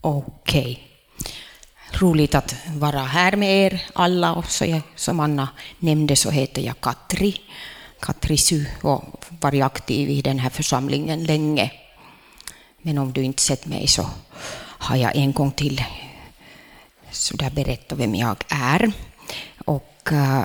Okej. Roligt att vara här med er alla. Och som Anna nämnde så heter jag Katri. Katri Sy och varit aktiv i den här församlingen länge. Men om du inte sett mig så har jag en gång till så där berättat vem jag är. Och uh,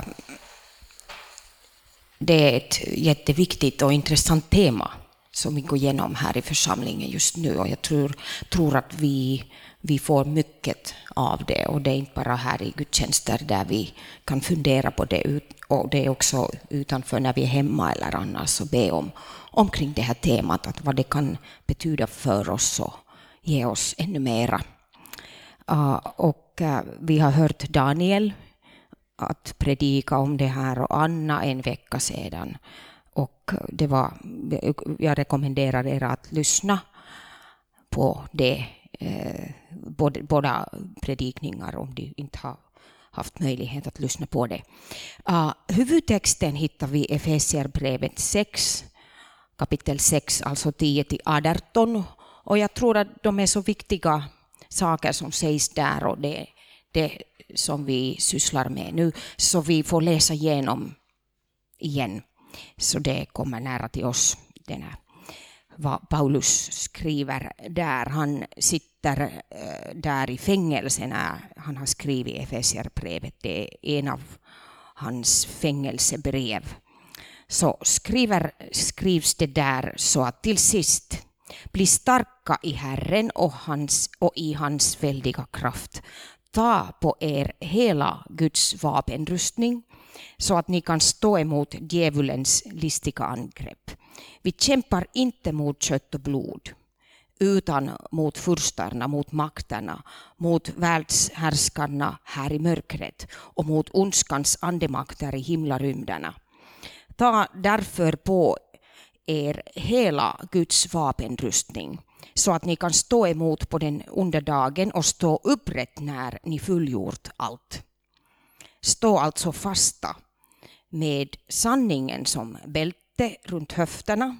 det är ett jätteviktigt och intressant tema som vi går igenom här i församlingen just nu. Och jag tror, tror att vi, vi får mycket av det. Och det är inte bara här i gudstjänster där vi kan fundera på det. Och det är också utanför när vi är hemma eller annars och be om omkring det här temat. Att vad det kan betyda för oss och ge oss ännu mera. Uh, och uh, vi har hört Daniel att predika om det här och Anna en vecka sedan. Och det var, jag rekommenderar er att lyssna på det, eh, både, båda predikningar om du inte har haft möjlighet att lyssna på det. Uh, huvudtexten hittar vi i Efesierbrevet 6, kapitel 6, alltså 10 till 18. Och jag tror att de är så viktiga saker som sägs där och det, det som vi sysslar med nu, så vi får läsa igenom igen. Så det kommer nära till oss, den här, vad Paulus skriver där. Han sitter eh, där i fängelse när han har skrivit Efesierbrevet. Det är en av hans fängelsebrev. Så skriver, skrivs det där så att till sist bli starka i Herren och, hans, och i hans väldiga kraft. Ta på er hela Guds vapenrustning så att ni kan stå emot djävulens listiga angrepp. Vi kämpar inte mot kött och blod, utan mot furstarna, mot makterna, mot världshärskarna här i mörkret och mot ondskans andemakter i himlarymderna. Ta därför på er hela Guds vapenrustning så att ni kan stå emot på den onda dagen och stå upprätt när ni fullgjort allt. Stå alltså fasta med sanningen som bälte runt höfterna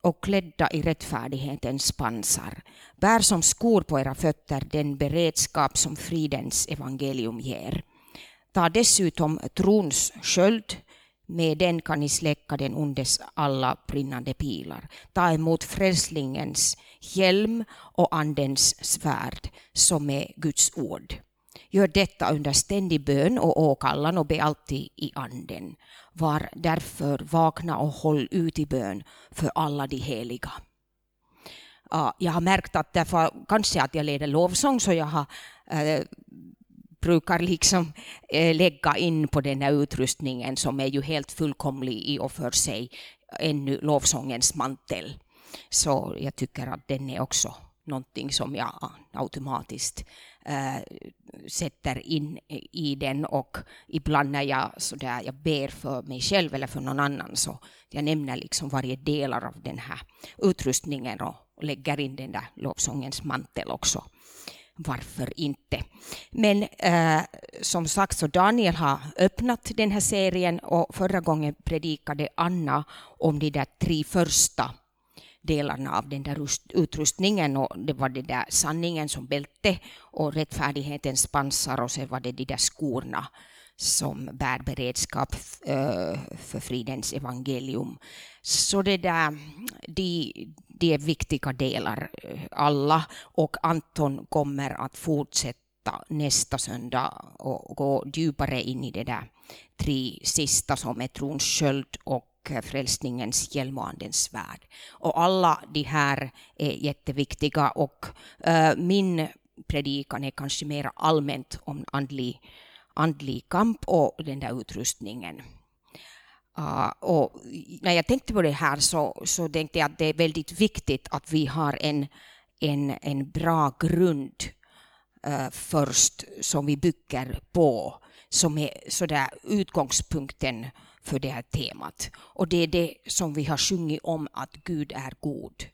och klädda i rättfärdighetens pansar. Bär som skor på era fötter den beredskap som fridens evangelium ger. Ta dessutom trons sköld, med den kan ni släcka den ondes alla brinnande pilar. Ta emot frälsningens hjälm och andens svärd, som är Guds ord. Gör detta under ständig bön och åkallan och be alltid i anden. Var därför vakna och håll ut i bön för alla de heliga. Jag har märkt att därför, kanske att jag leder lovsång, så jag har, äh, brukar liksom äh, lägga in på den här utrustningen som är ju helt fullkomlig i och för sig, ännu lovsångens mantel. Så jag tycker att den är också någonting som jag automatiskt äh, sätter in i den och ibland när jag, så där, jag ber för mig själv eller för någon annan så jag nämner liksom varje del av den här utrustningen och, och lägger in den där lovsångens mantel också. Varför inte? Men äh, som sagt så Daniel har öppnat den här serien och förra gången predikade Anna om de där tre första delarna av den där utrustningen och det var det där sanningen som bälte och rättfärdighetens pansar och så var det de där skorna som bär beredskap eh, för fridens evangelium. Så det där, de, de är viktiga delar eh, alla och Anton kommer att fortsätta nästa söndag och gå djupare in i det där tre sista som är trons sköld och frälsningens hjälm och andens svärd. Och alla de här är jätteviktiga och uh, min predikan är kanske mer allmänt om andlig, andlig kamp och den där utrustningen. Uh, och när jag tänkte på det här så, så tänkte jag att det är väldigt viktigt att vi har en, en, en bra grund uh, först som vi bygger på, som är sådär utgångspunkten för det här temat. Och det är det som vi har sjungit om, att Gud är god.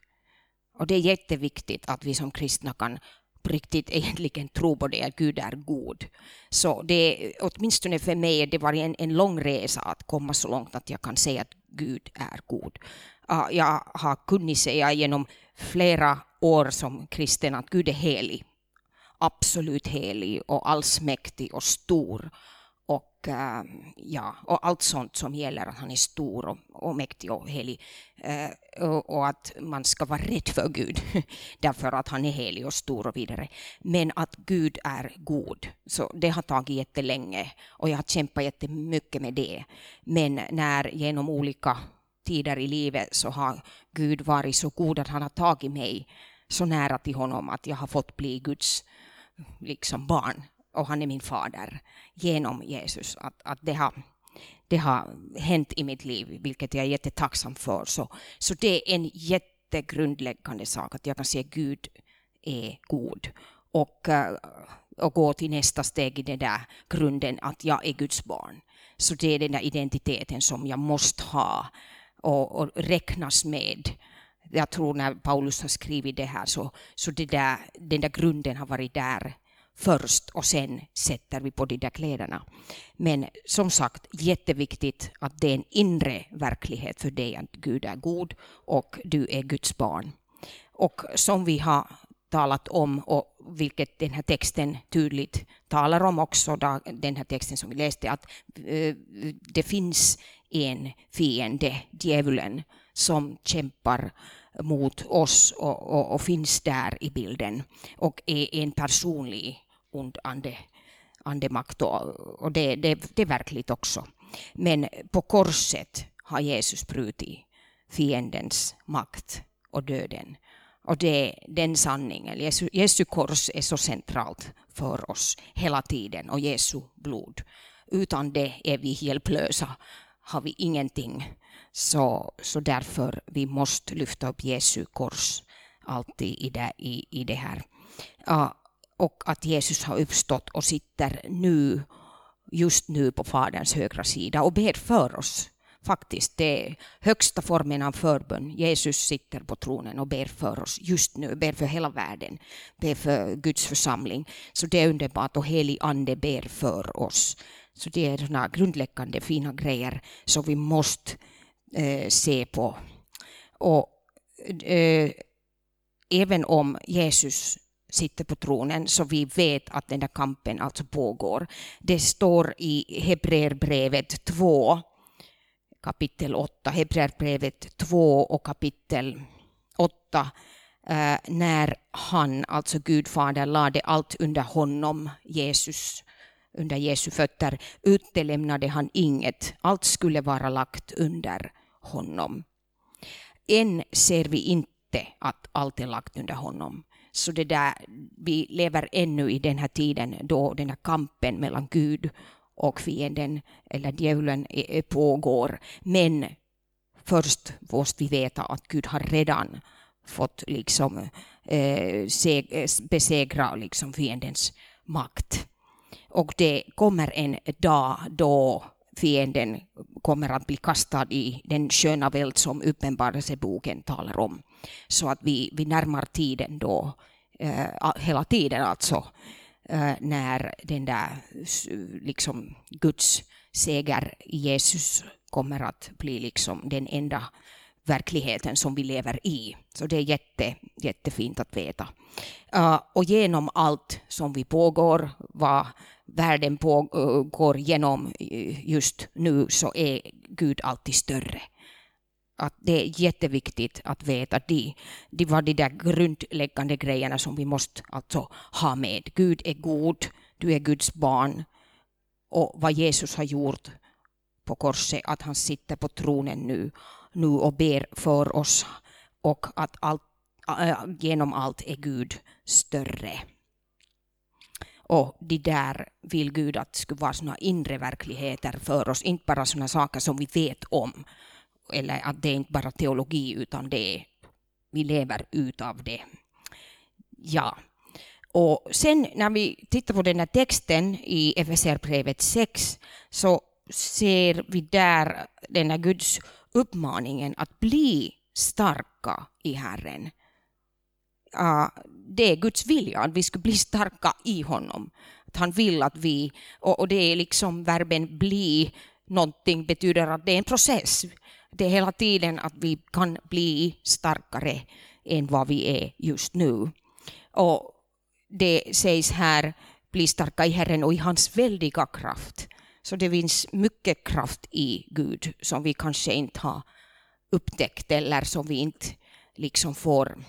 Och det är jätteviktigt att vi som kristna kan på riktigt egentligen tro på det, att Gud är god. Så det, åtminstone för mig, det var en, en lång resa att komma så långt att jag kan säga att Gud är god. Jag har kunnat säga genom flera år som kristen att Gud är helig absolut helig och allsmäktig och stor och, äh, ja, och allt sånt som gäller att han är stor och, och mäktig och helig. Äh, och, och, att man ska vara rädd för Gud därför att han är helig och stor och vidare. Men att Gud är god. Så det har tagit jättelänge och jag har kämpat jättemycket med det. Men när genom olika tider i livet så har Gud varit så god att han har tagit mig så nära till honom att jag har fått bli Guds liksom barn och han är min fader genom Jesus. Att, att det, har, det har hänt i mitt liv, vilket jag är jättetacksam för. Så, så det är en jättegrundläggande sak, att jag kan se Gud är god. Och, eh, och gå till nästa steg i den där grunden att jag är Guds barn. Så det är den där identiteten som jag måste ha och, och räknas med. Jag tror när Paulus har skrivit det här så, så det där, den där grunden har varit där först och sen sätter vi på de där kläderna. Men som sagt, jätteviktigt att det är en inre verklighet för dig att Gud är god och du är Guds barn. Och som vi har talat om och vilket den här texten tydligt talar om också, den här texten som vi läste, att eh, det finns en fiende, djävulen, som kämpar mot oss och, och, och, finns där i bilden och är en personlig ond ande, andemakt och, och det, det, det är verkligt också. Men på korset har Jesus brutit fiendens makt och döden. Och det, den sanningen, Jesu, Jesu kors är så centralt för oss hela tiden och Jesu blod. Utan det är vi hjälplösa, har vi ingenting. Så, så därför vi måste lyfta upp Jesu kors alltid i det, i, i det här. Uh, och att Jesus har uppstått och sitter nu, just nu på Faderns högra sida och ber för oss. Faktiskt, det är högsta formen av förbön. Jesus sitter på tronen och ber för oss just nu, ber för hela världen, ber för Guds församling. Så det är underbart och helig ande ber för oss. Så det är sådana grundläggande fina grejer som vi måste eh, se på. Och eh, även om Jesus sitter på tronen så vi vet att den där kampen alltså pågår. Det står i Hebreerbrevet 2, kapitel 8, Hebreerbrevet 2 och kapitel 8, eh, när han, alltså Gud Fader, lade allt under honom, Jesus, under Jesu fötter, utelämnade han inget. Allt skulle vara lagt under honom. Än ser vi inte att allt är lagt under honom. Så det där, vi lever ännu i den här tiden då den här kampen mellan Gud och fienden, eller djävulen, pågår. Men först måste vi veta att Gud har redan fått liksom, eh, eh besegra liksom fiendens makt. Och det kommer en dag då fienden kommer att bli kastad i den sköna väld som Uppenbarelseboken talar om. Så att vi, vi närmar tiden då, eh, hela tiden alltså, eh, när den där liksom Guds seger i Jesus kommer att bli liksom den enda verkligheten som vi lever i. Så det är jätte, jättefint att veta. Uh, och genom allt som vi pågår, vad världen pågår genom eh, just nu, så är Gud alltid större. Att det är jätteviktigt att veta det. Det var de där grundläggande grejerna som vi måste alltså ha med. Gud är god, du är Guds barn. Och vad Jesus har gjort på korset, att han sitter på tronen nu, nu och ber för oss. Och att allt, äh, genom allt är Gud större. Och det där vill Gud att det skulle vara såna inre verkligheter för oss, inte bara såna saker som vi vet om. Eller att det är inte bara teologi, utan det är, vi lever utav det. Ja. Och sen när vi tittar på den här texten i FSR-brevet 6 så ser vi där den här Guds uppmaningen att bli starka i Herren uh, det är Guds vilja, att vi ska bli starka i honom. Att han vill att vi, och, och det är liksom verben bli någonting betyder att det är en process. Det är hela tiden att vi kan bli starkare än vad vi är just nu. Och det sägs här, bli starka i Herren och i hans väldiga kraft. Så det finns mycket kraft i Gud som vi kanske inte har upptäckt eller som vi inte liksom får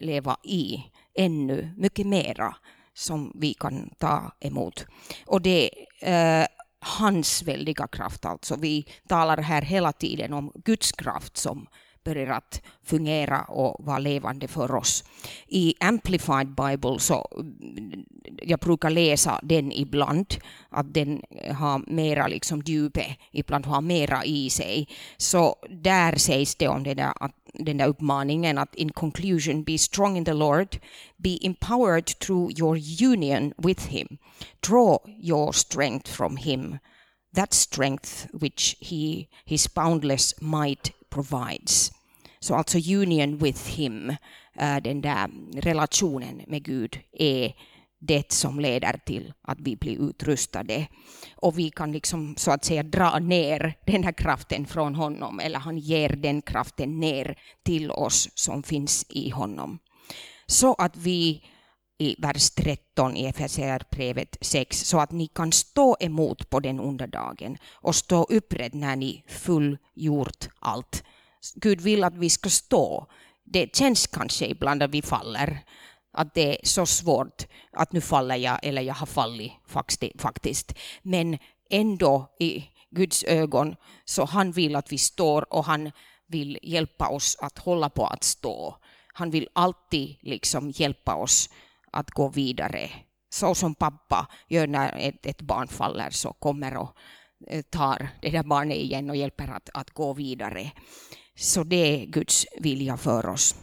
leva i ännu, mycket mera som vi kan ta emot. Och det är eh, hans väldiga kraft alltså. Vi talar här hela tiden om Guds kraft som börjar att fungera och vara levande för oss. I Amplified Bible så mm, jag brukar läsa den ibland, att den eh, har mera liksom djupe, ibland har mera i sig. Så där sägs det om den där, den där uppmaningen att in conclusion be strong in the Lord, be empowered through your union with him, draw your strength from him, that strength which he, his boundless might provides. Så alltså union with him, eh, den där relationen med Gud är det som leder till att vi blir utrustade. Och vi kan liksom så att säga dra ner den här kraften från honom, eller han ger den kraften ner till oss som finns i honom. Så att vi i vers 13 i Efesierbrevet 6, så att ni kan stå emot på den onda dagen och stå upprätt när ni fullgjort allt. Gud vill att vi ska stå. Det känns kanske ibland att vi faller, att det är så svårt att nu faller jag eller jag har fallit faktiskt. Men ändå i Guds ögon så han vill att vi står och han vill hjälpa oss att hålla på att stå. Han vill alltid liksom hjälpa oss att gå vidare. Så som pappa gör när ett, ett barn faller så kommer och eh, tar det där barnet igen och hjälper att, att gå vidare. Så det är Guds vilja för oss.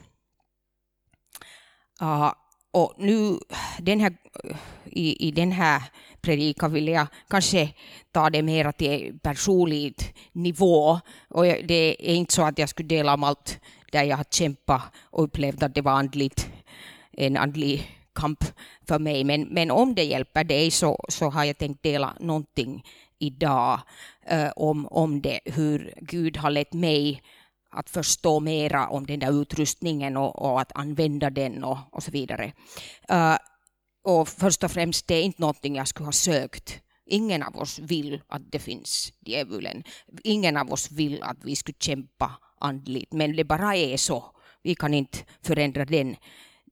Uh, och nu den här, i, i den här predikan vill jag kanske ta det mer till personlig nivå. Och det är inte så att jag skulle dela om allt där jag har kämpat och upplevt att det var andligt, en andlig kamp för mig. Men, men om det hjälper dig så, så har jag tänkt dela någonting idag eh, om, om det, hur Gud har lett mig att förstå mera om den där utrustningen och, och att använda den och, och så vidare. Uh, och först och främst, det är inte någonting jag skulle ha sökt. Ingen av oss vill att det finns djävulen. Ingen av oss vill att vi skulle kämpa andligt, men det bara är så. Vi kan inte förändra den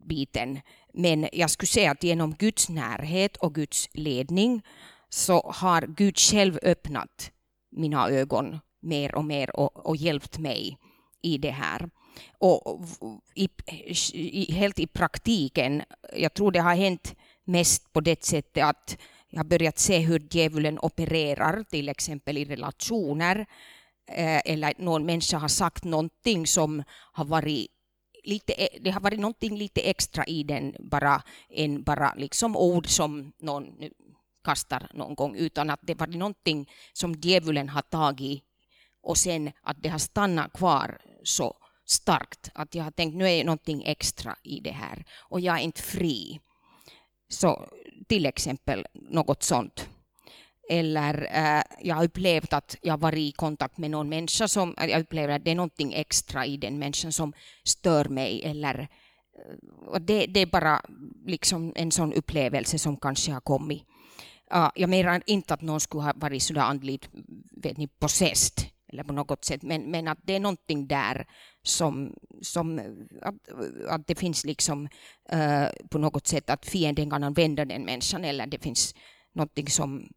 biten. Men jag skulle säga att genom Guds närhet och Guds ledning så har Gud själv öppnat mina ögon mer och mer och, och hjälpt mig i det här. Och i, i, helt i praktiken, jag tror det har hänt mest på det sättet att jag har börjat se hur djävulen opererar, till exempel i relationer, eh, eller någon människa har sagt någonting som har varit lite, e- det har varit någonting lite extra i den bara än bara liksom ord som någon kastar någon gång, utan att det var någonting som djävulen har tagit och sen att det har stannat kvar så starkt att jag har tänkt nu är någonting extra i det här och jag är inte fri. Så till exempel något sånt. Eller äh, jag har upplevt att jag varit i kontakt med någon människa som jag upplever att det är någonting extra i den människan som stör mig eller eh, och det, det är bara liksom en sån upplevelse som kanske har kommit. Uh, jag menar inte att någon skulle ha varit sådär andligt vet ni, possessed, eller på något sätt, men, men att det är någonting där som, som eh, att, att det finns liksom uh, på något sätt att fienden kan använda den människan eller det finns någonting som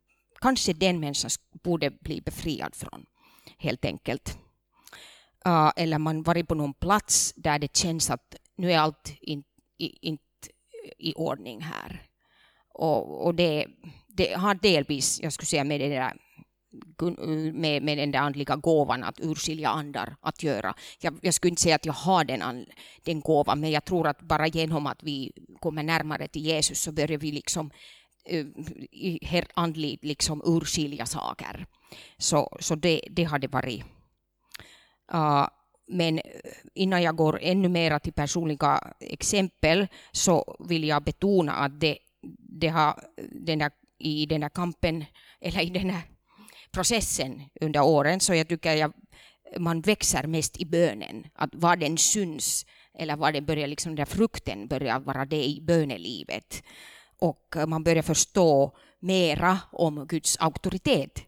kanske den människan borde bli befriad från, helt enkelt. Uh, eller man varit på någon plats där det känns att nu är allt inte in, i ordning här. Och, och det, det har delvis, jag skulle säga med det där med, med den där andliga gåvan att urskilja andar att göra. Jag, jag skulle inte säga att jag har den, den gåvan, men jag tror att bara genom att vi kommer närmare till Jesus så börjar vi liksom her, andligt liksom urskilja saker. Så, så det, det har det varit. Uh, men eh, innan jag går ännu mer till personliga exempel så vill jag betona att det, det har den där, i den här kampen, eller i den här processen under åren, så jag tycker jag, man växer mest i bönen. Att var den syns eller var den börjar liksom den där frukten börjar vara det i bönelivet. Och man börjar förstå mera om Guds auktoritet.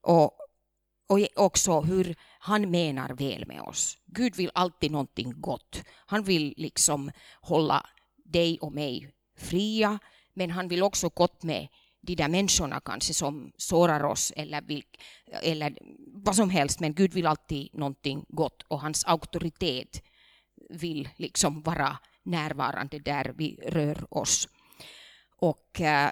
Och, och också hur han menar väl med oss. Gud vill alltid någonting gott. Han vill liksom hålla dig och mig fria, men han vill också gott med de där människorna kanske som sårar oss eller, vill, eller vad som helst, men Gud vill alltid någonting gott och hans auktoritet vill liksom vara närvarande där vi rör oss. Och eh,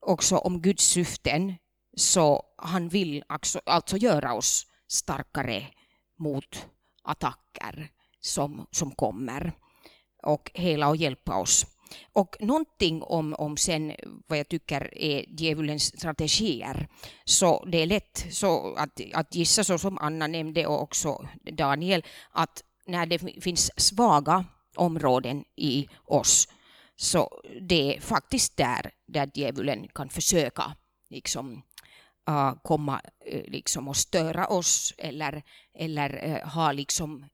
också om Guds syften, så han vill alltså, alltså göra oss starkare mot attacker som, som kommer och hela och hjälpa oss. Och någonting om, om sen vad jag tycker är djävulens strategier. Så det är lätt så att, att gissa, så som Anna nämnde och också Daniel, att när det finns svaga områden i oss, så det är faktiskt där, där djävulen kan försöka liksom, uh, komma uh, liksom, och störa oss eller, eller uh, ha liksom,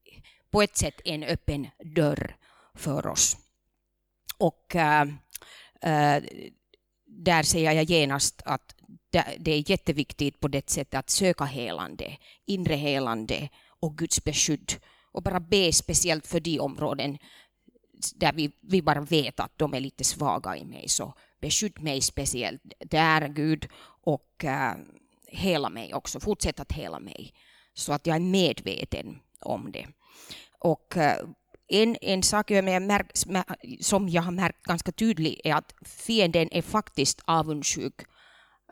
på ett sätt en öppen dörr för oss. Och äh, där säger jag genast att det är jätteviktigt på det sättet att söka helande, inre helande och Guds beskydd. Och bara be speciellt för de områden där vi, vi bara vet att de är lite svaga i mig. Så beskydd mig speciellt där, Gud, och äh, hela mig också. Fortsätt att hela mig. Så att jag är medveten om det. Och äh, en, en sak jag märkt, som jag har märkt ganska tydligt är att fienden är faktiskt avundsjuk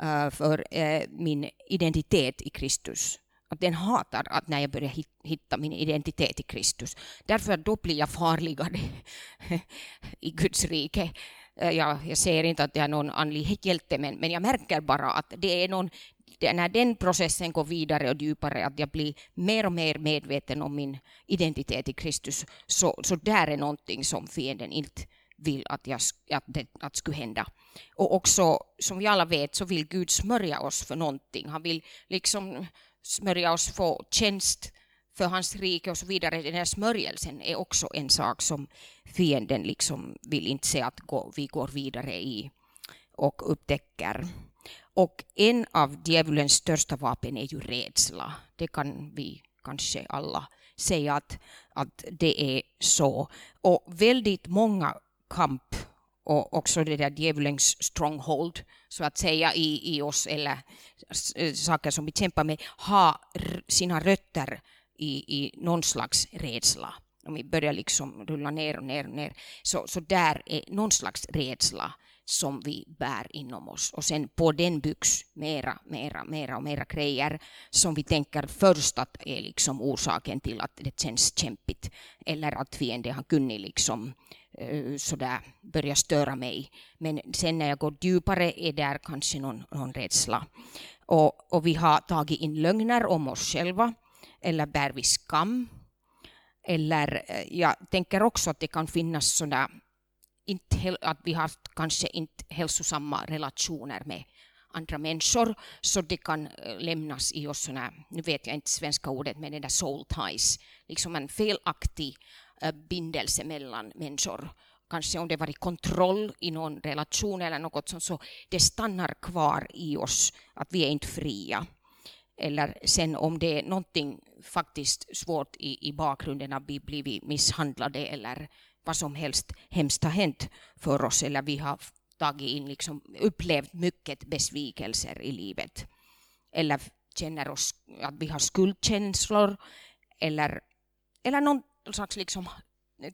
äh, för min identitet i Kristus. Att den hatar att när jag börjar hitta min identitet i Kristus. Därför då blir jag farligare i Guds rike. Eh, jag, jag säger inte att jag är någon andlig hjälte, men, men jag märker bara att det är någon när den processen går vidare och djupare, att jag blir mer och mer medveten om min identitet i Kristus, så, så där är någonting som fienden inte vill att, jag, att det att skulle hända. Och också, som vi alla vet, så vill Gud smörja oss för någonting. Han vill liksom smörja oss få tjänst för hans rike och så vidare. Den här smörjelsen är också en sak som fienden liksom vill inte se att gå, vi går vidare i och upptäcker. Och en av djävulens största vapen är ju rädsla. Det kan vi kanske alla säga att, att det är så. Och väldigt många kamp och också det där djävulens stronghold, så att säga, i, i oss, eller eh, saker som vi kämpar med, har sina rötter i, i någon slags rädsla. Om vi börjar liksom rulla ner och ner och ner, så, så där är någon slags rädsla som vi bär inom oss. Och sen på den byggs mera, mera, mera och mera grejer som vi tänker först att är liksom orsaken till att det känns kämpigt. Eller att fienden har kunnat liksom eh, sådär börja störa mig. Men sen när jag går djupare är där kanske någon, någon rädsla. Och, och vi har tagit in lögner om oss själva. Eller bär vi skam. Eller eh, jag tänker också att det kan finnas sådana inte, att vi har kanske inte hälsosamma relationer med andra människor, så det kan eh, lämnas i oss såna, nu vet jag inte svenska ordet, men det där soul ties, liksom en felaktig eh, bindelse mellan människor. Kanske om det varit kontroll i någon relation eller något sånt, så det stannar kvar i oss, att vi är inte fria. Eller sen om det är någonting faktiskt svårt i, i bakgrunden, att vi blivit misshandlade eller vad som helst hemskt har hänt för oss eller vi har tagit in, liksom, upplevt mycket besvikelser i livet. Eller känner oss att vi har skuldkänslor eller, eller någon slags liksom,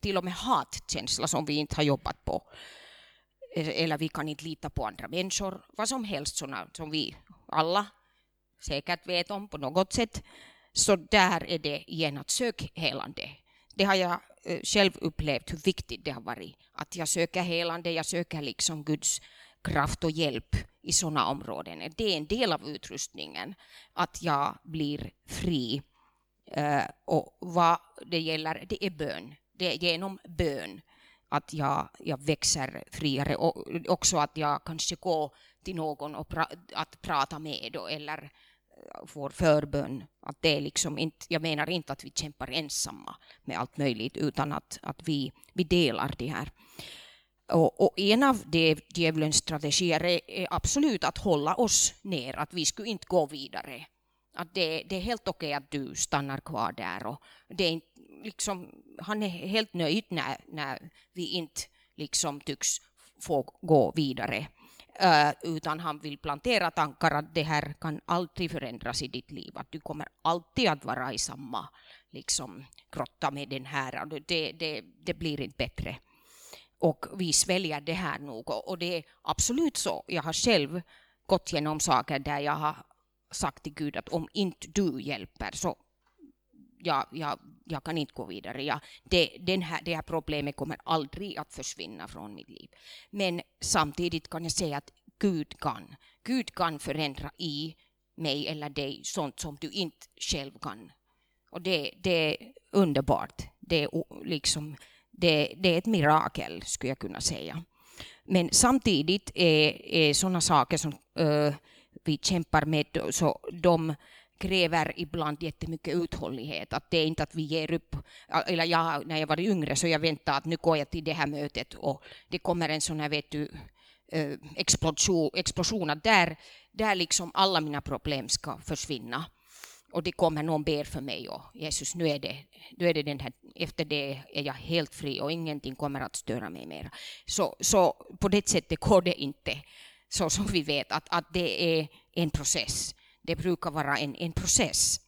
till och med hatkänsla som vi inte har jobbat på. E-, eller vi kan inte lita på andra människor. Vad som helst såna, som vi alla säkert vet om på något sätt. Så där är det igen att sök helande. Det har jag Eh, själv upplevt hur viktigt det har varit. Att jag söker helande, jag söker liksom Guds kraft och hjälp i sådana områden. Det är en del av utrustningen, att jag blir fri. Eh, och vad det gäller, det är bön. Det är genom bön att jag, jag växer friare och också att jag kanske går till någon och pra, att prata med då, eller vår förbön. Att det är liksom inte, jag menar inte att vi kämpar ensamma med allt möjligt, utan att, att vi, vi delar det här. Och, och, en av djävulens strategier är, är, absolut att hålla oss ner, att vi skulle inte gå vidare. Att det, det är helt okej att du stannar kvar där. Och det är liksom, han är helt nöjd när, när vi inte liksom tycks få gå vidare. Utan han vill plantera tankar att det här kan alltid förändras i ditt liv. Att du kommer alltid att vara i samma liksom, grotta med den här. Det, det, det blir inte bättre. Och vi sväljer det här nog. Och det är absolut så. Jag har själv gått igenom saker där jag har sagt till Gud att om inte du hjälper så jag, jag, jag kan inte gå vidare. Jag, det, den här, det här problemet kommer aldrig att försvinna från mitt liv. Men samtidigt kan jag säga att Gud kan. Gud kan förändra i mig eller dig sånt som du inte själv kan. Och det, det är underbart. Det är, liksom, det, det är ett mirakel, skulle jag kunna säga. Men samtidigt är, är sådana saker som uh, vi kämpar med, så de kräver ibland jättemycket uthållighet. Att det är inte att vi ger upp. Eller jag, när jag var yngre så jag väntade att nu går jag till det här mötet och det kommer en sån här, vet du, eh, explosion, explosion att där, där liksom alla mina problem ska försvinna. Och det kommer någon ber för mig och Jesus, nu är det, nu är det den här, efter det är jag helt fri och ingenting kommer att störa mig mer. Så, så på det sättet går det inte, så som vi vet, att, att det är en process det brukar vara en, en process.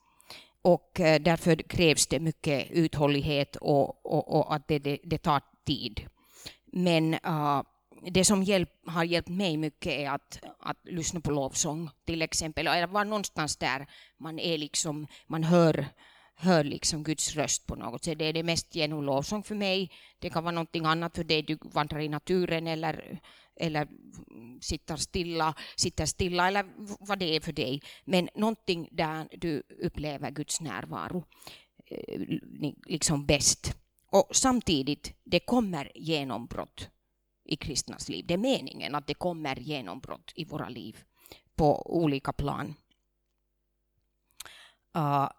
Och eh, därför krävs det mycket uthållighet och, och, och att det, det, det, tar tid. Men uh, det som hjälp, har hjälpt mig mycket är att, att lyssna på lovsång till exempel. Eller vara någonstans där man är liksom, man hör hör liksom Guds röst på något sätt. Det är det mest genom lovsång för mig. Det kan vara någonting annat för dig. Du vandrar i naturen eller, eller mm, sitter stilla, sitter stilla eller vad det är för dig. Men någonting där du upplever Guds närvaro eh, liksom bäst. Och samtidigt, det kommer genombrott i kristnas liv. Det är meningen att det kommer genombrott i våra liv på olika plan. Uh,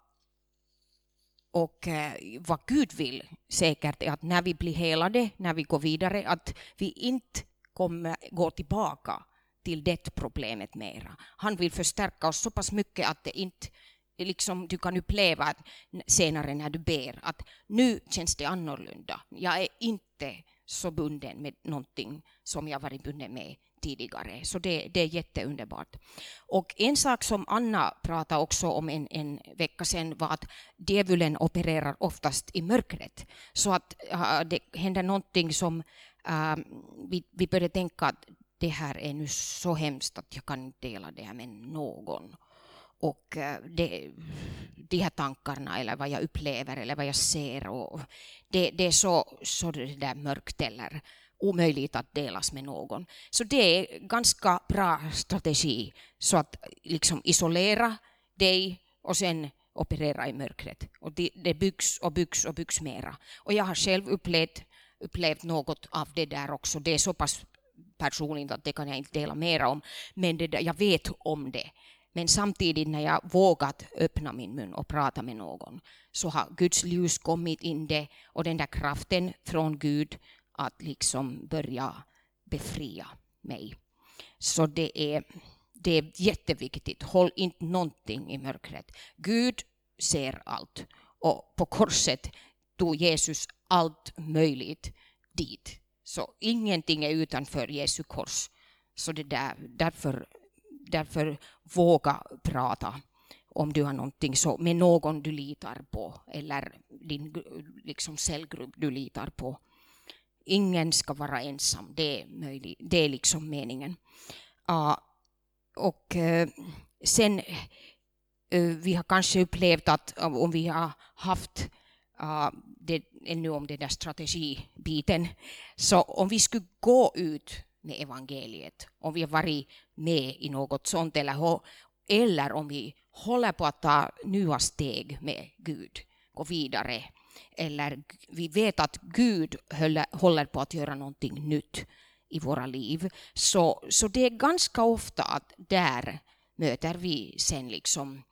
och uh, vad Gud vill säkert är att när vi blir helade, när vi går vidare, att vi inte kommer gå tillbaka till det problemet mera. Han vill förstärka oss så pass mycket att det inte liksom, du kan uppleva senare när du ber att nu känns det annorlunda. Jag är inte så bunden med någonting som jag varit bunden med tidigare. Så det, det är jätteunderbart. Och en sak som Anna pratade också om en, en vecka sedan var att djävulen opererar oftast i mörkret. Så att äh, det händer någonting som uh, vi, vi började tänka att det här är nu så hemskt att jag kan inte dela det här med någon. Och eh, det, de här tankarna eller vad jag upplever eller vad jag ser, och det, det är så, så det där mörkt eller omöjligt att delas med någon. Så det är ganska bra strategi, så att liksom isolera dig och sen operera i mörkret. Och det, det byggs och byggs och byggs mera. Och jag har själv upplevt, upplevt något av det där också. Det är så pass personligt att det kan jag inte dela mera om. Men det där, jag vet om det. Men samtidigt när jag vågat öppna min mun och prata med någon så har Guds ljus kommit in det och den där kraften från Gud att liksom börja befria mig. Så det är, det är jätteviktigt. Håll inte någonting i mörkret. Gud ser allt. Och på korset tog Jesus allt möjligt dit. Så ingenting är utanför Jesu kors. Så det där, därför, därför våga prata om du har någonting så med någon du litar på eller din liksom cellgrupp du litar på ingen ska vara ensam. Det är, möjligt, det är liksom meningen. Uh, och uh, sen uh, vi har kanske upplevt att om vi har haft Ah, det, ännu om den där strategibiten, så om vi skulle gå ut med evangeliet, om vi har varit med i något sånt eller, eller om vi håller på att ta nya steg med Gud, gå vidare, eller vi vet att Gud håller på att göra någonting nytt i våra liv. Så, så det är ganska ofta att där möter vi sen liksom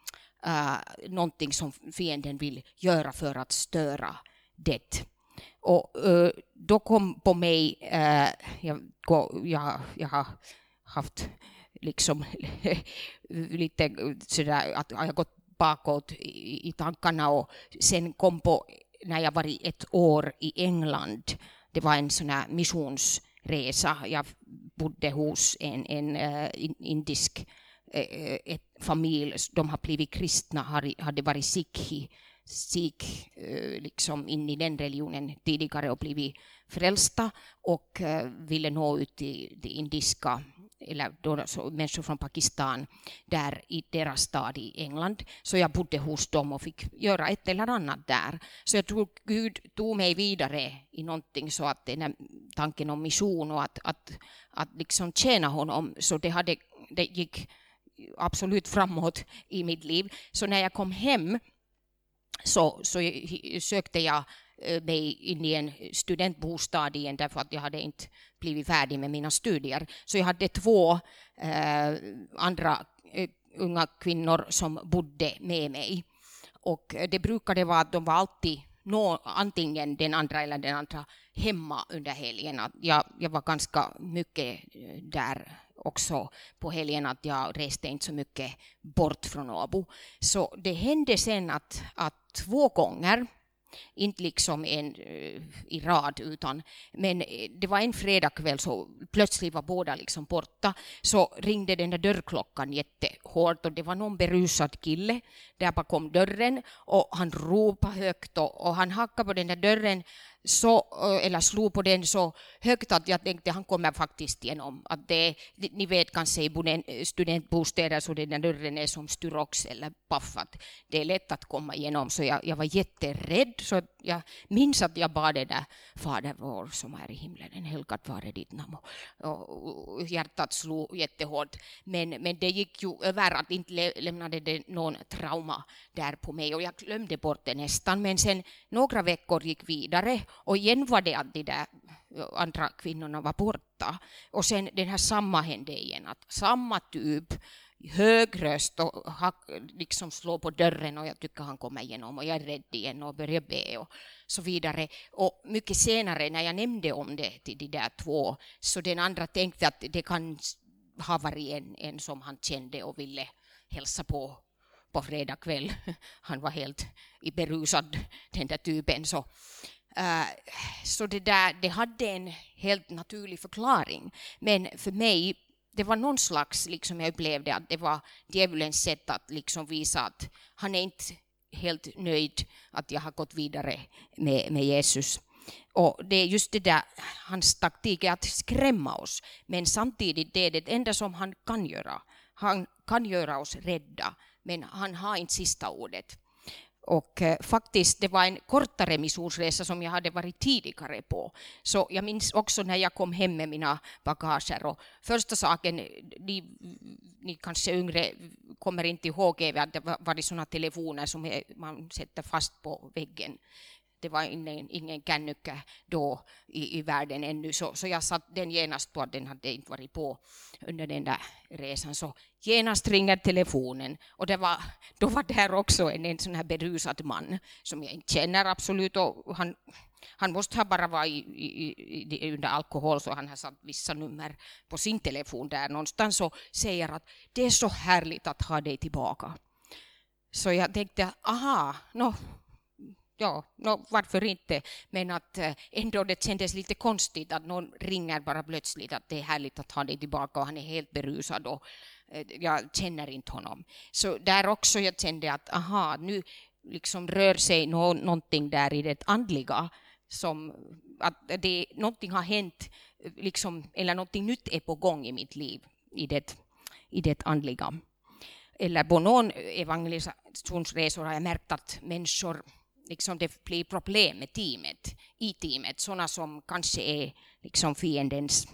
uh, någonting som fienden vill göra för att störa det. Och uh, då kom på mig, uh, jag, jag, jag har haft liksom lite sådär att jag har gått bakåt i, i tankarna och sen kom på när jag var ett år i England. Det var en sån här missionsresa. Jag bodde hos en, en uh, indisk uh, Eh, ett familj. De har blivit kristna, hade varit sikhi sikh eh, liksom in i den religionen tidigare och blivit frälsta och eh, ville nå ut till det indiska eller då, så, människor från Pakistan där i deras stad i England. Så jag bodde hos dem och fick göra ett eller annat där. Så jag tror Gud tog mig vidare i någonting så att den här tanken om mission och att, att, att liksom tjäna honom, så det, hade, det gick absolut framåt i mitt liv. Så när jag kom hem så, så sökte jag eh, mig in i en studentbostad igen därför att jag hade inte blivit färdig med mina studier. Så jag hade två eh, andra eh, unga kvinnor som bodde med mig. Och det brukade vara att de var alltid nå, antingen den andra eller den andra hemma under helgen. Jag, jag var ganska mycket eh, där också på helgen att jag reste inte så mycket bort från Åbo. Så det hände sen att, att två gånger inte liksom en eh, i rad, utan men eh, det var en fredagkväll så plötsligt var båda liksom borta. Så ringde den där dörrklockan jättehårt och det var någon berusad kille där bakom dörren och han ropade högt och, och han hackade på den där dörren så, eller slog på den så högt att jag tänkte han kommer faktiskt igenom. Att det, ni vet kanske i eh, studentbostäder så den där dörren är som styrox eller paffat. Det är lätt att komma igenom så jag, jag var jätterädd så jag minns att jag bad det där Fader vår som är i himlen, en helgat vare ditt namn. Och hjärtat slog jättehårt. Men, men det gick ju över att inte lämnade det någon trauma där på mig och jag glömde bort det nästan. Men sen några veckor gick vidare och igen var det att de där andra kvinnorna var borta. Och sen den här samma hände igen, att samma typ hög röst och liksom slå på dörren och jag tycker han kommer igenom och jag är rädd igen och börjar be och så vidare. Och mycket senare när jag nämnde om det till de där två så den andra tänkte att det kan ha varit en, en som han kände och ville hälsa på på fredag kväll. Han var helt i berusad, den där typen. Så, eh, så det där, det hade en helt naturlig förklaring. Men för mig det var någon slags, liksom jag upplevde att det var djävulens sätt att liksom visa att han är inte helt nöjd att jag har gått vidare med, med Jesus. Och det är just det där, hans taktik är att skrämma oss, men samtidigt det är det enda som han kan göra. Han kan göra oss rädda, men han har inte sista ordet. Och eh, faktiskt, det var en kortare missionsresa som jag hade varit tidigare på. Så jag minns också när jag kom hem med mina bagager. Och första saken, ni, ni kanske yngre kommer inte ihåg att det var sådana telefoner som man sätter fast på väggen det var ingen, ingen kännycka då i, i världen ännu, så, så jag satt den genast på att den hade inte varit på under den där resan. Så genast ringer telefonen och det var, då var där också en, en sån här berusad man som jag inte känner absolut och han, han måste ha bara varit i, i, i, under alkohol så han har satt vissa nummer på sin telefon där någonstans och säger att det är så härligt att ha dig tillbaka. Så jag tänkte, aha, no, ja, no, varför inte? Men att eh, ändå det kändes lite konstigt att någon ringer bara plötsligt att det är härligt att ha dig tillbaka och han är helt berusad och eh, jag känner inte honom. Så där också jag kände att aha, nu liksom rör sig no någonting där i det andliga som att det, någonting har hänt, eh, liksom, eller någonting nytt är på gång i mitt liv i det, i det andliga. Eller på någon evangelisationsresor har jag märkt att människor liksom det blir problem med teamet, i teamet, sådana som kanske är liksom fiendens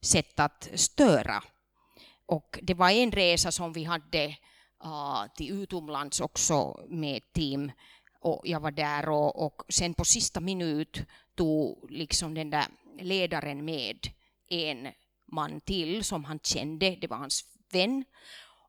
sätt att störa. Och det var en resa som vi hade uh, till utomlands också med team. Och jag var där och, och sen på sista minut tog liksom den där ledaren med en man till som han kände, det var hans vän.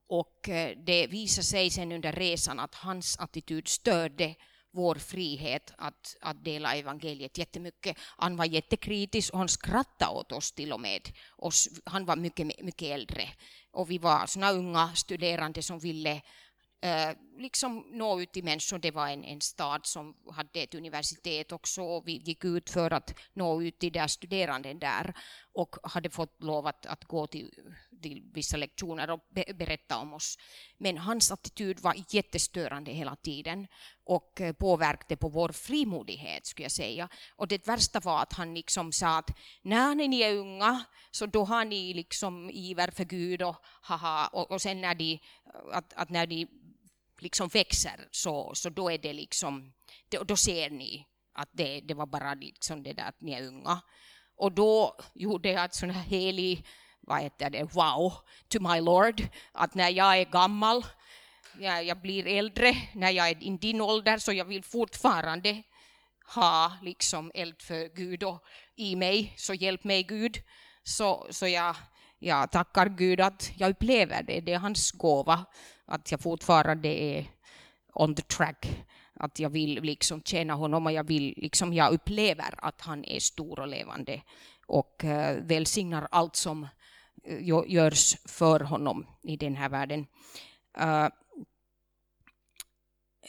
Och eh, det visade sig sen under resan att hans attityd störde vår frihet att, att dela evangeliet jättemycket. Han var jättekritisk och han skrattade åt oss till och med. Och han var mycket, mycket äldre och vi var såna unga studerande som ville eh, liksom nå ut till människor. Det var en, en stad som hade ett universitet också och vi gick ut för att nå ut till de studerande där och hade fått lov att, att gå till, till vissa lektioner och be, berätta om oss. Men hans attityd var jättestörande hela tiden och eh, påverkade på vår frimodighet skulle jag säga. Och det värsta var att han liksom sa att när ni är unga så då har ni liksom iver för Gud och haha och, och sen när de, att, att när de liksom växer så, så då är det liksom, då, då ser ni att det, det var bara liksom det där att ni är unga. Och då gjorde jag ett sån här helig, vad heter det, wow, to my Lord, att när jag är gammal, jag, jag blir äldre, när jag är i din ålder, så jag vill fortfarande ha liksom eld för Gud och i mig, så hjälp mig Gud. Så, så jag, jag tackar Gud att jag upplever det, det är hans gåva, att jag fortfarande är on the track, att jag vill liksom tjäna honom och jag vill liksom, jag upplever att han är stor och levande och uh, välsignar allt som uh, görs för honom i den här världen. Uh,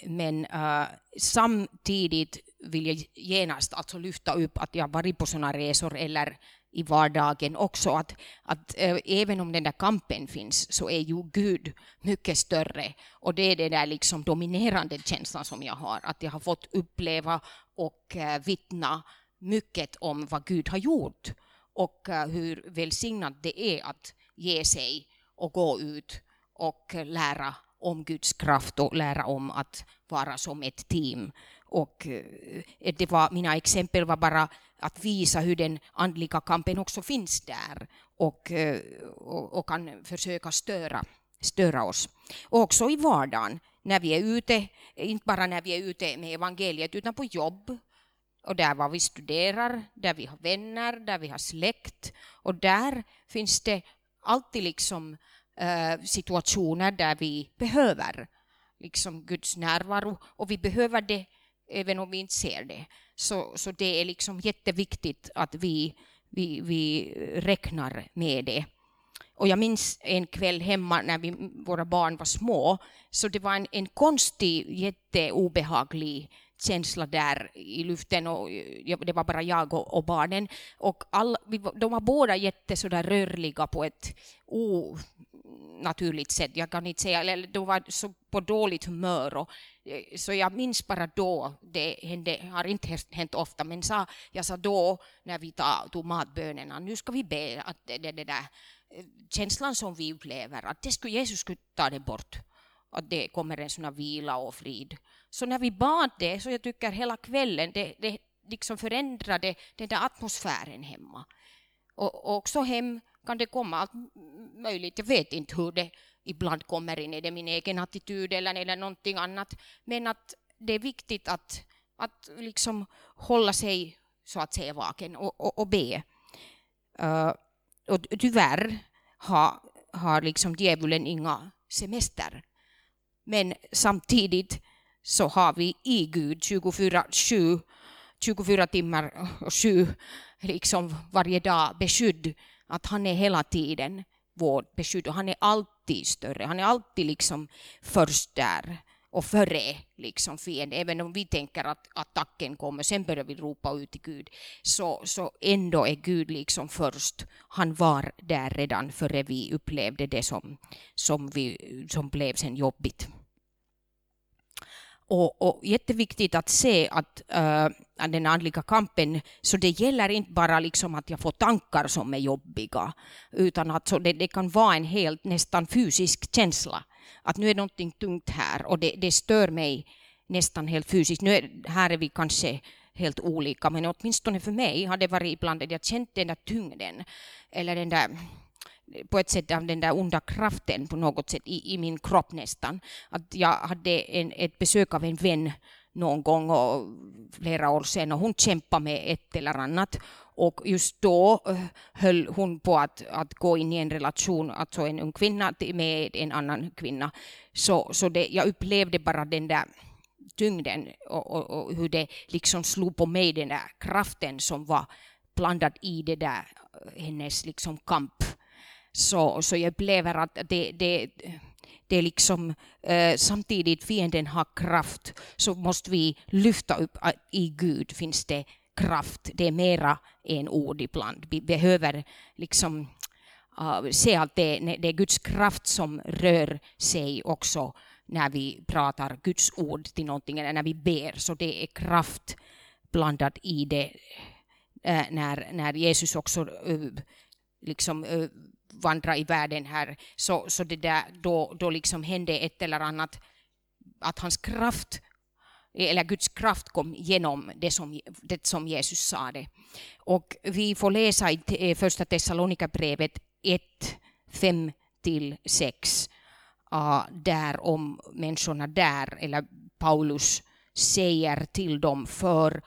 men uh, samtidigt vill jag genast alltså lyfta upp att jag varit på sådana resor eller i vardagen också. Att, att äh, även om den där kampen finns så är ju Gud mycket större. Och det är den där liksom dominerande känslan som jag har. Att jag har fått uppleva och äh, vittna mycket om vad Gud har gjort. Och äh, hur välsignat det är att ge sig och gå ut och lära om Guds kraft och lära om att vara som ett team. Och eh, det var, mina exempel var bara att visa hur den andliga kampen också finns där och, eh, och, och kan försöka störa, störa oss. Och också i vardagen, när vi är ute, inte bara när vi är ute med evangeliet, utan på jobb, och där var vi studerar, där vi har vänner, där vi har släkt. Och där finns det alltid liksom eh, situationer där vi behöver liksom Guds närvaro och vi behöver det även om vi inte ser det. Så, så det är liksom jätteviktigt att vi, vi, vi räknar med det. Och jag minns en kväll hemma när vi, våra barn var små, så det var en, en konstig, jätteobehaglig känsla där i luften och det var bara jag och, och barnen. Och all, vi, de var båda jätte rörliga på ett onaturligt sätt. Jag kan inte säga, eller de var så på dåligt humör. Och, så jag minns bara då, det hände, har inte hänt ofta, men sa, jag sa då när vi tog matbönerna, nu ska vi be att det, det, det där eh, känslan som vi upplever, att det skulle, Jesus skulle ta det bort. Att det kommer en sån vila och frid. Så när vi bad det, så jag tycker hela kvällen, det, det liksom förändrade den där atmosfären hemma. Och, och också hem kan det komma allt möjligt. Jag vet inte hur det ibland kommer in. Är det min egen attityd eller, eller någonting annat? Men att det är viktigt att, att liksom hålla sig så att säga vaken och, och, och be. Uh, och tyvärr har, har liksom djävulen inga semester. Men samtidigt så har vi i Gud 24, 7, 24 timmar och 7 liksom varje dag beskydd att han är hela tiden vårt beskydd och han är alltid större. Han är alltid liksom först där och före liksom fienden. Även om vi tänker att attacken kommer, sen börjar vi ropa ut till Gud, så, så ändå är Gud liksom först. Han var där redan före vi upplevde det som, som, vi, som blev sen jobbigt. Och, och jätteviktigt att se att äh, den andliga kampen, så det gäller inte bara liksom att jag får tankar som är jobbiga, utan att så det, det kan vara en helt nästan fysisk känsla. Att nu är någonting tungt här och det, det stör mig nästan helt fysiskt. Nu är, här är vi kanske helt olika, men åtminstone för mig har det varit ibland att jag känt den där tyngden, eller den där på ett sätt av den där onda kraften på något sätt i, i min kropp nästan. Att jag hade en, ett besök av en vän någon gång och flera år sedan och hon kämpade med ett eller annat. Och just då eh, höll hon på att, att gå in i en relation, alltså en ung kvinna med en annan kvinna. Så, så det, jag upplevde bara den där tyngden och, och, och, hur det liksom slog på mig, den där kraften som var blandad i det där, eh, hennes liksom kamp. Så, så jag upplever att det, det, det är liksom eh, samtidigt fienden har kraft så måste vi lyfta upp att i Gud finns det kraft. Det är mera än ord ibland. Vi behöver liksom uh, se att det, det är Guds kraft som rör sig också när vi pratar Guds ord till någonting eller när vi ber. Så det är kraft blandat i det äh, när, när Jesus också äh, liksom äh, vandra i världen här, så, så det där, då, då liksom hände ett eller annat, att hans kraft, eller Guds kraft kom genom det som, det som Jesus sa det. Och vi får läsa i eh, första Thessalonikerbrevet 1, 5 till 6, ah, där om människorna där, eller Paulus säger till dem för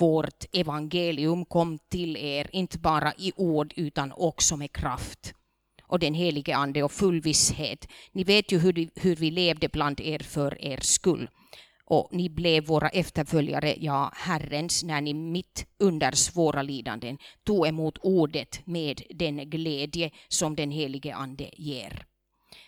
vårt evangelium kom till er, inte bara i ord utan också med kraft och den helige Ande och full visshet. Ni vet ju hur, hur vi levde bland er för er skull. Och ni blev våra efterföljare, ja, Herrens, när ni mitt under svåra lidanden tog emot ordet med den glädje som den helige Ande ger.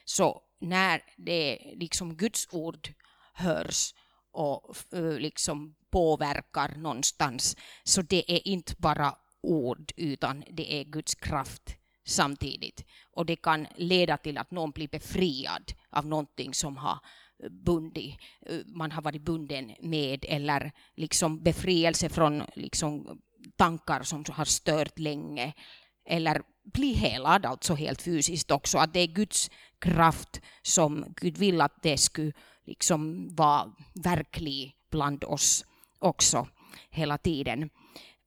Så när det liksom Guds ord hörs och eh, liksom påverkar någonstans. Så det är inte bara ord, utan det är Guds kraft samtidigt. Och det kan leda till att någon blir befriad av någonting som har bundit, man har varit bunden med, eller liksom befrielse från liksom tankar som har stört länge, eller bli helad, alltså helt fysiskt också. Att det är Guds kraft som Gud vill att det skulle liksom vara verklig bland oss också hela tiden.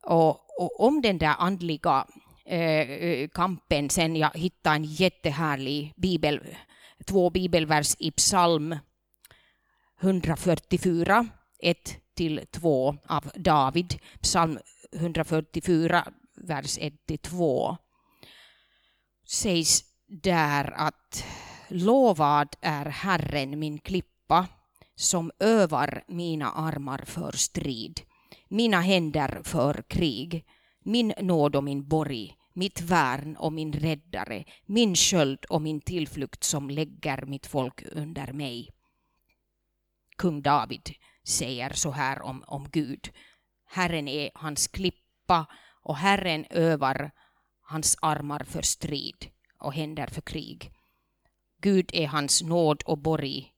Och, och om den där andliga eh, kampen sen jag hittade en jättehärlig bibel, två bibelvers i psalm 144, 1 till 2 av David, psalm 144, vers 1 till 2, sägs där att lovad är Herren min klippa som övar mina armar för strid, mina händer för krig, min nåd och min borg, mitt värn och min räddare, min sköld och min tillflykt som lägger mitt folk under mig. Kung David säger så här om, om Gud. Herren är hans klippa och Herren övar hans armar för strid och händer för krig. Gud är hans nåd och borg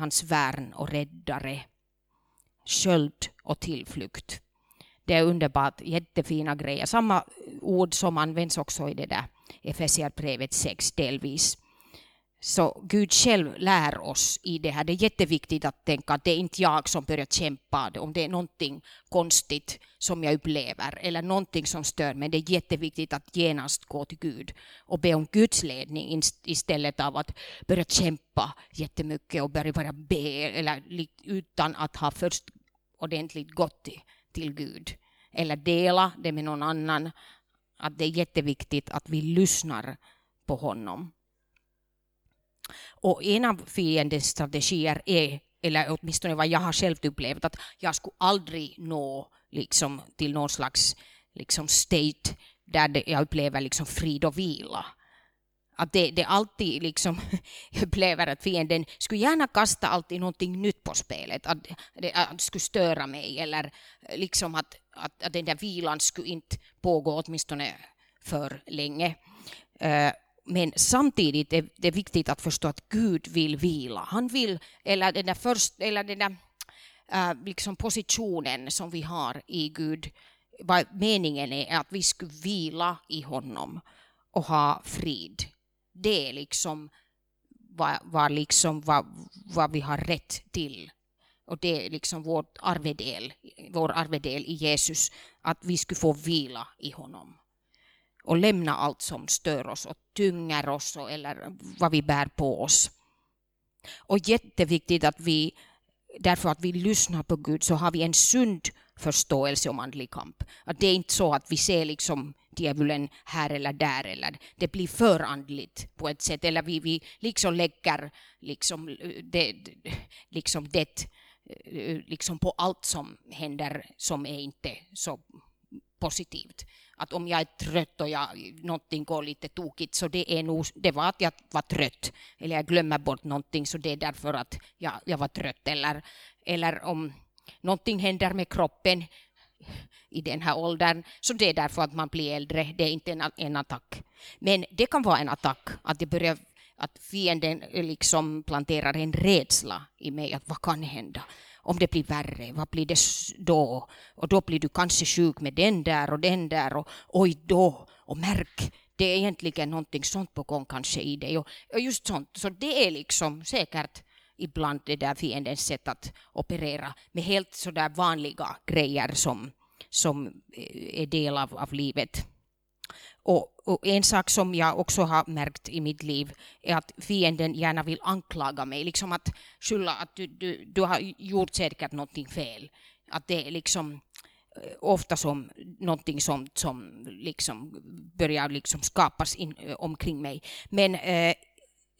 hans värn och räddare, sköld och tillflykt. Det är underbart, jättefina grejer. Samma ord som används också i det där Efesierbrevet 6 delvis. Så Gud själv lär oss i det här. Det är jätteviktigt att tänka att det är inte jag som börjar kämpa. Om det är någonting konstigt som jag upplever eller någonting som stör mig. Det är jätteviktigt att genast gå till Gud och be om Guds ledning istället av att börja kämpa jättemycket och börja bara be eller utan att ha först ordentligt gått till, till Gud. Eller dela det med någon annan. Att det är jätteviktigt att vi lyssnar på honom. Och en av fiendens strategier är, eller åtminstone vad jag har själv upplevt, att jag skulle aldrig nå liksom, till någon slags liksom, state där jag upplever liksom, frid och vila. Att det, det alltid liksom, jag upplever att fienden skulle gärna kasta alltid någonting nytt på spelet. Att, det, att det skulle störa mig eller liksom att, att, att den där vilan skulle inte pågå åtminstone för länge. Uh, men samtidigt är det viktigt att förstå att Gud vill vila. Han vill, eller den där, först, eller den där äh, liksom positionen som vi har i Gud, vad meningen är att vi ska vila i honom och ha frid. Det är liksom vad, vad, liksom, vad, vad vi har rätt till. Och det är liksom vår arvedel, vår arvedel i Jesus, att vi skulle få vila i honom och lämna allt som stör oss och tynger oss eller vad vi bär på oss. Och jätteviktigt att vi därför att vi lyssnar på Gud så har vi en sund förståelse om andlig kamp. Att det är inte så att vi ser liksom djävulen här eller där eller det blir för andligt på ett sätt eller vi, vi liksom lägger liksom eh, det, liksom det eh, liksom på allt som händer som är inte så positivt. Att om jag är trött och jag, någonting går lite tokigt så det är nog, det var att jag var trött. Eller jag glömmer bort någonting så det är därför att jag, jag var trött. Eller, eller om någonting händer med kroppen i den här åldern, så det är därför att man blir äldre, det är inte en, en attack. Men det kan vara en attack, att det börjar att fienden liksom planterar en rädsla i mig, att vad kan hända? Om det blir värre, vad blir det då? Och då blir du kanske sjuk med den där och den där och oj då, och märk, det är egentligen någonting sånt på gång kanske i dig. Och, och just sånt, så det är liksom säkert ibland det där fiendens sätt att operera med helt sådär vanliga grejer som, som eh, är del av, av livet. Och, och, en sak som jag också har märkt i mitt liv är att fienden gärna vill anklaga mig, liksom att skylla att du, du, du har gjort säkert någonting fel. Att det är liksom eh, ofta som någonting som, som liksom börjar liksom skapas in, eh, omkring mig. Men Eh,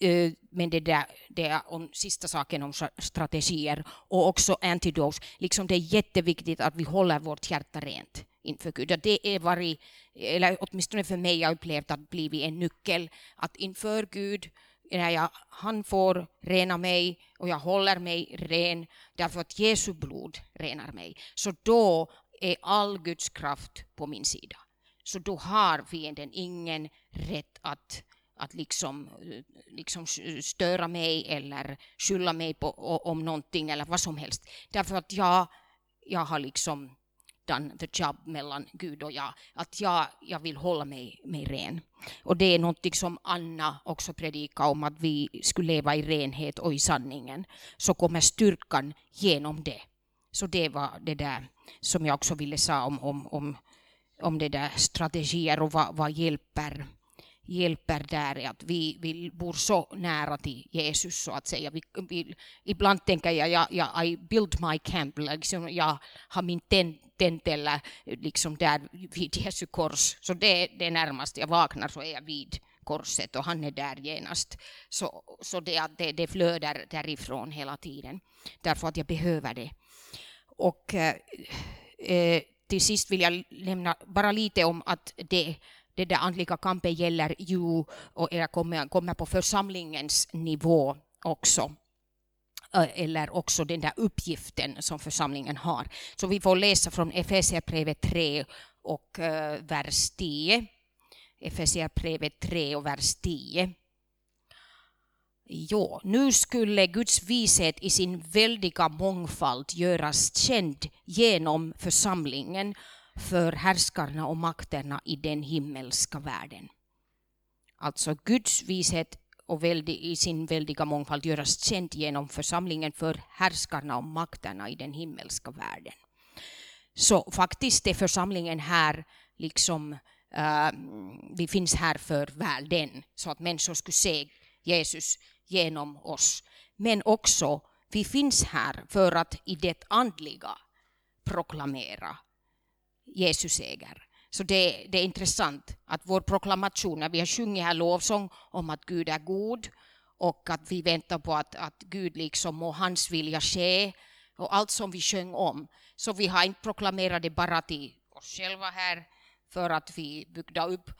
Eh, men det, där, det är om sista saken om strategier och också antidos. Liksom det är jätteviktigt att vi håller vårt hjärta rent inför Gud. Det är varit, eller åtminstone för mig, jag upplevt att blivit en nyckel att inför Gud när jag, han får rena mig och jag håller mig ren därför att Jesu blod renar mig. Så då är all Guds kraft på min sida. Så då har fienden ingen rätt att att liksom, liksom störa mig eller skylla mig på, om någonting eller vad som helst. Därför att jag, jag har liksom done the job mellan Gud och jag. Att jag, jag vill hålla mig, mig ren. Och det är någonting som Anna också predikar om, att vi skulle leva i renhet och i sanningen. Så kommer styrkan genom det. Så det var det där som jag också ville säga om, om, om, om det där strategier och vad, vad hjälper hjälper där är att vi, vi bor så nära till Jesus så att säga. Vi, vi, ibland tänker jag, jag, jag I build my camp, liksom, jag har min tent liksom där vid Jesu kors. Så det, det är närmast jag vaknar så är jag vid korset och han är där genast. Så, så det, det, det flödar därifrån hela tiden, därför att jag behöver det. Och eh, eh till sist vill jag nämna bara lite om att det det där andliga kampen gäller ju och kommer, kommer på församlingens nivå också eh, eller också den där uppgiften som församlingen har. Så vi får läsa från Efesierbrevet 3 eh, och vers 10. Efesierbrevet 3 och vers 10. Jo, nu skulle Guds vishet i sin väldiga mångfald göras känd genom församlingen för härskarna och makterna i den himmelska världen. Alltså Guds vishet och väldig, i sin väldiga mångfald göras känd genom församlingen för härskarna och makterna i den himmelska världen. Så faktiskt är församlingen här liksom Uh, vi finns här för världen, så att människor skulle se Jesus genom oss. Men också, vi finns här för att i det andliga proklamera Jesus äger. Så det, det, är intressant att vår proklamation, när vi har sjungit här lovsång om att Gud är god och att vi väntar på att, att Gud liksom må hans vilja ske och allt som vi sjöng om. Så vi har inte proklamerat det bara till oss själva här för att vi byggde upp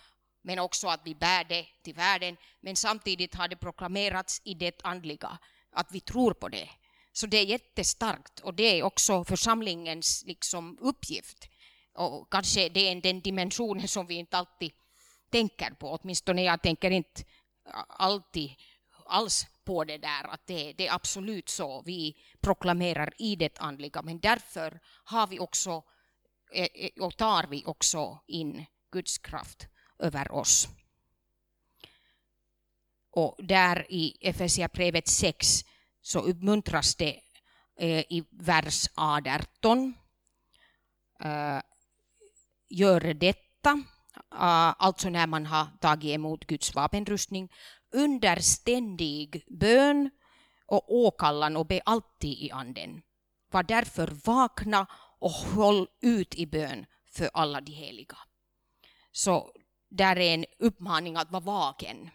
men också att vi bär det till världen. Men samtidigt har det proklamerats i det andliga, att vi tror på det. Så det är jättestarkt och det är också församlingens liksom, uppgift och kanske det är den dimensionen som vi inte alltid tänker på, åtminstone jag tänker inte alltid alls på det där, att det, det är absolut så. Vi proklamerar i det andliga, men därför har vi också eh, eh, och tar vi också in Guds kraft över oss. Och där i Efesierbrevet 6 så uppmuntras det eh, i vers 18 gör detta, äh, alltså när man har tagit emot Guds vapenrustning, under ständig bön och åkallan och be alltid i anden. Var därför vakna och håll ut i bön för alla de heliga. Så där är en uppmaning att vara vaken.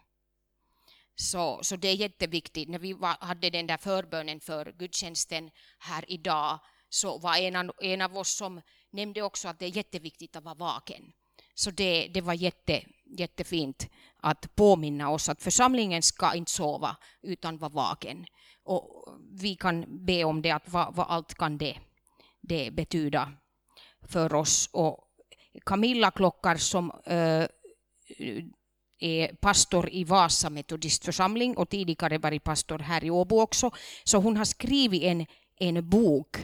Så, så det är jätteviktigt. När vi var, hade den där förbönen för gudstjänsten här idag så var en av, en av oss som nämnde också att det är jätteviktigt att vara vaken. Så det, det var jätte, jättefint att påminna oss att församlingen ska inte sova utan vara vaken. Och vi kan be om det, att vad, vad allt kan det, det betyda för oss. Och Camilla Klockar som äh, är pastor i Vasa metodistförsamling och tidigare varit pastor här i Åbo också. Så hon har skrivit en, en bok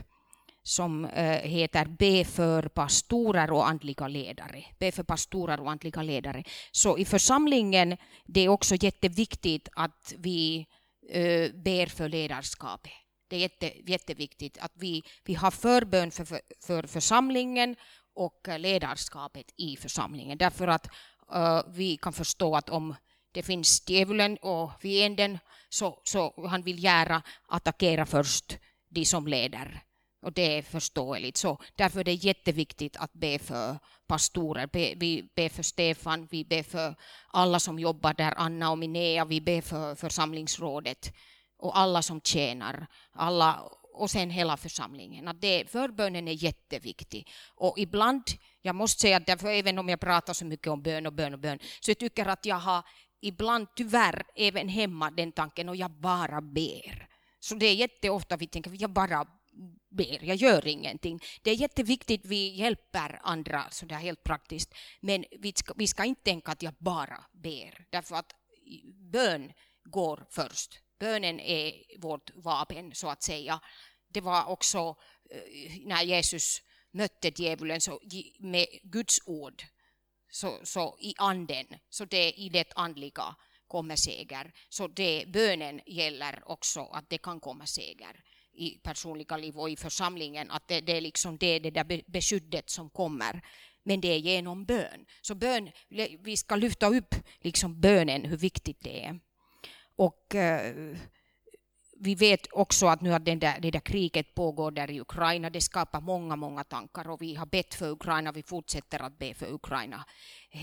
som eh, heter Be för pastorer och andliga ledare. B för pastorer och andliga ledare. Så i församlingen, det är också jätteviktigt att vi eh, ber för ledarskapet. Det är jätte, jätteviktigt att vi, vi har förbön för, för, för församlingen och eh, ledarskapet i församlingen. Därför att uh, vi kan förstå att om det finns djävulen och fienden så, så han vill gärna attackera först de som leder. Och det är förståeligt. Så därför är det jätteviktigt att be för pastorer. Be, vi ber för Stefan, vi ber för alla som jobbar där, Anna och Minea, vi ber för församlingsrådet och alla som tjänar. Alla och sen hela församlingen. Att det, förbönen är jätteviktig. Och ibland, jag måste säga att därför även om jag pratar så mycket om bön och bön och bön, så jag tycker att jag har ibland tyvärr även hemma den tanken och jag bara ber. Så det är jätteofta vi tänker, jag bara ber, jag gör ingenting. Det är jätteviktigt vi hjälper andra sådär helt praktiskt, men vi ska, vi ska inte tänka att jag bara ber, därför att bön går först. Bönen är vårt vapen, så att säga. Det var också eh, när Jesus mötte djävulen så, med Guds ord, så, så i anden, så det i det andliga kommer seger. Så det, bönen gäller också att det kan komma seger i personliga liv och i församlingen, att det, det är liksom det, det där beskyddet som kommer. Men det är genom bön. Så bön, vi ska lyfta upp liksom bönen, hur viktigt det är. Och eh, vi vet också att nu att den där, det där kriget pågår där i Ukraina, det skapar många, många tankar och vi har bett för Ukraina, vi fortsätter att be för Ukraina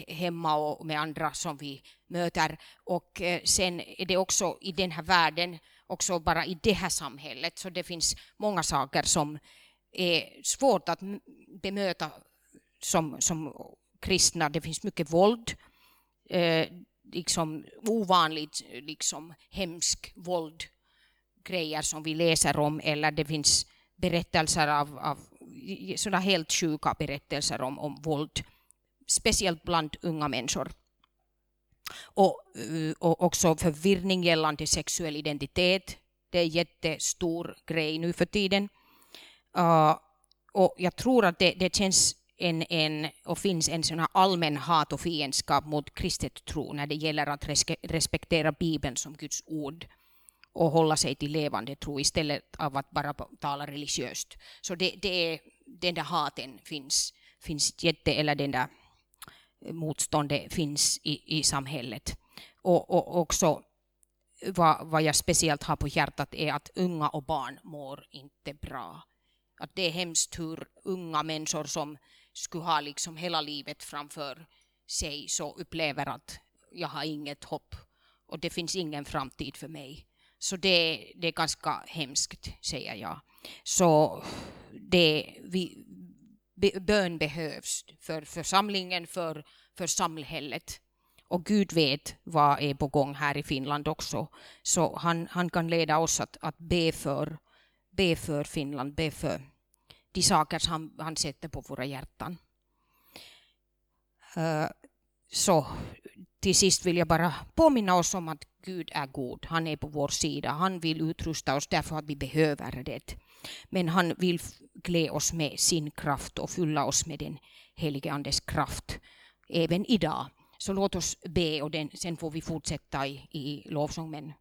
hemma och med andra som vi möter. Och eh, sen är det också i den här världen, också bara i det här samhället, så det finns många saker som är svårt att bemöta som, som kristna. Det finns mycket våld. Eh, liksom ovanligt liksom hemsk våld, grejer som vi läser om eller det finns berättelser av, av sådana helt sjuka berättelser om, om våld, speciellt bland unga människor. Och, eh, och också förvirring gällande sexuell identitet. Det är en jättestor grej nu för tiden. Uh, och jag tror att det, det känns en, en, och finns en sån här allmän hat och fiendskap mot kristet tro när det gäller att respektera Bibeln som Guds ord och hålla sig till levande tro istället av att bara tala religiöst. Så det, det är, den där haten finns, finns jätte, eller den där motståndet finns i, i samhället. Och, och också vad, vad jag speciellt har på hjärtat är att unga och barn mår inte bra. Att det är hemskt hur unga människor som skulle ha liksom hela livet framför sig så upplever att jag har inget hopp och det finns ingen framtid för mig. Så det, det är ganska hemskt, säger jag. Så det, vi, bön behövs för församlingen, för, för samhället. Och Gud vet vad är på gång här i Finland också. Så han, han kan leda oss att, att be, för, be för Finland, be för de saker han, han sätter på våra hjärtan. Uh, så till sist vill jag bara påminna oss om att Gud är god. Han är på vår sida. Han vill utrusta oss därför att vi behöver det. Men han vill klä oss med sin kraft och fylla oss med den helige Andes kraft även idag. Så låt oss be och den, sen får vi fortsätta i, i lovsång. Men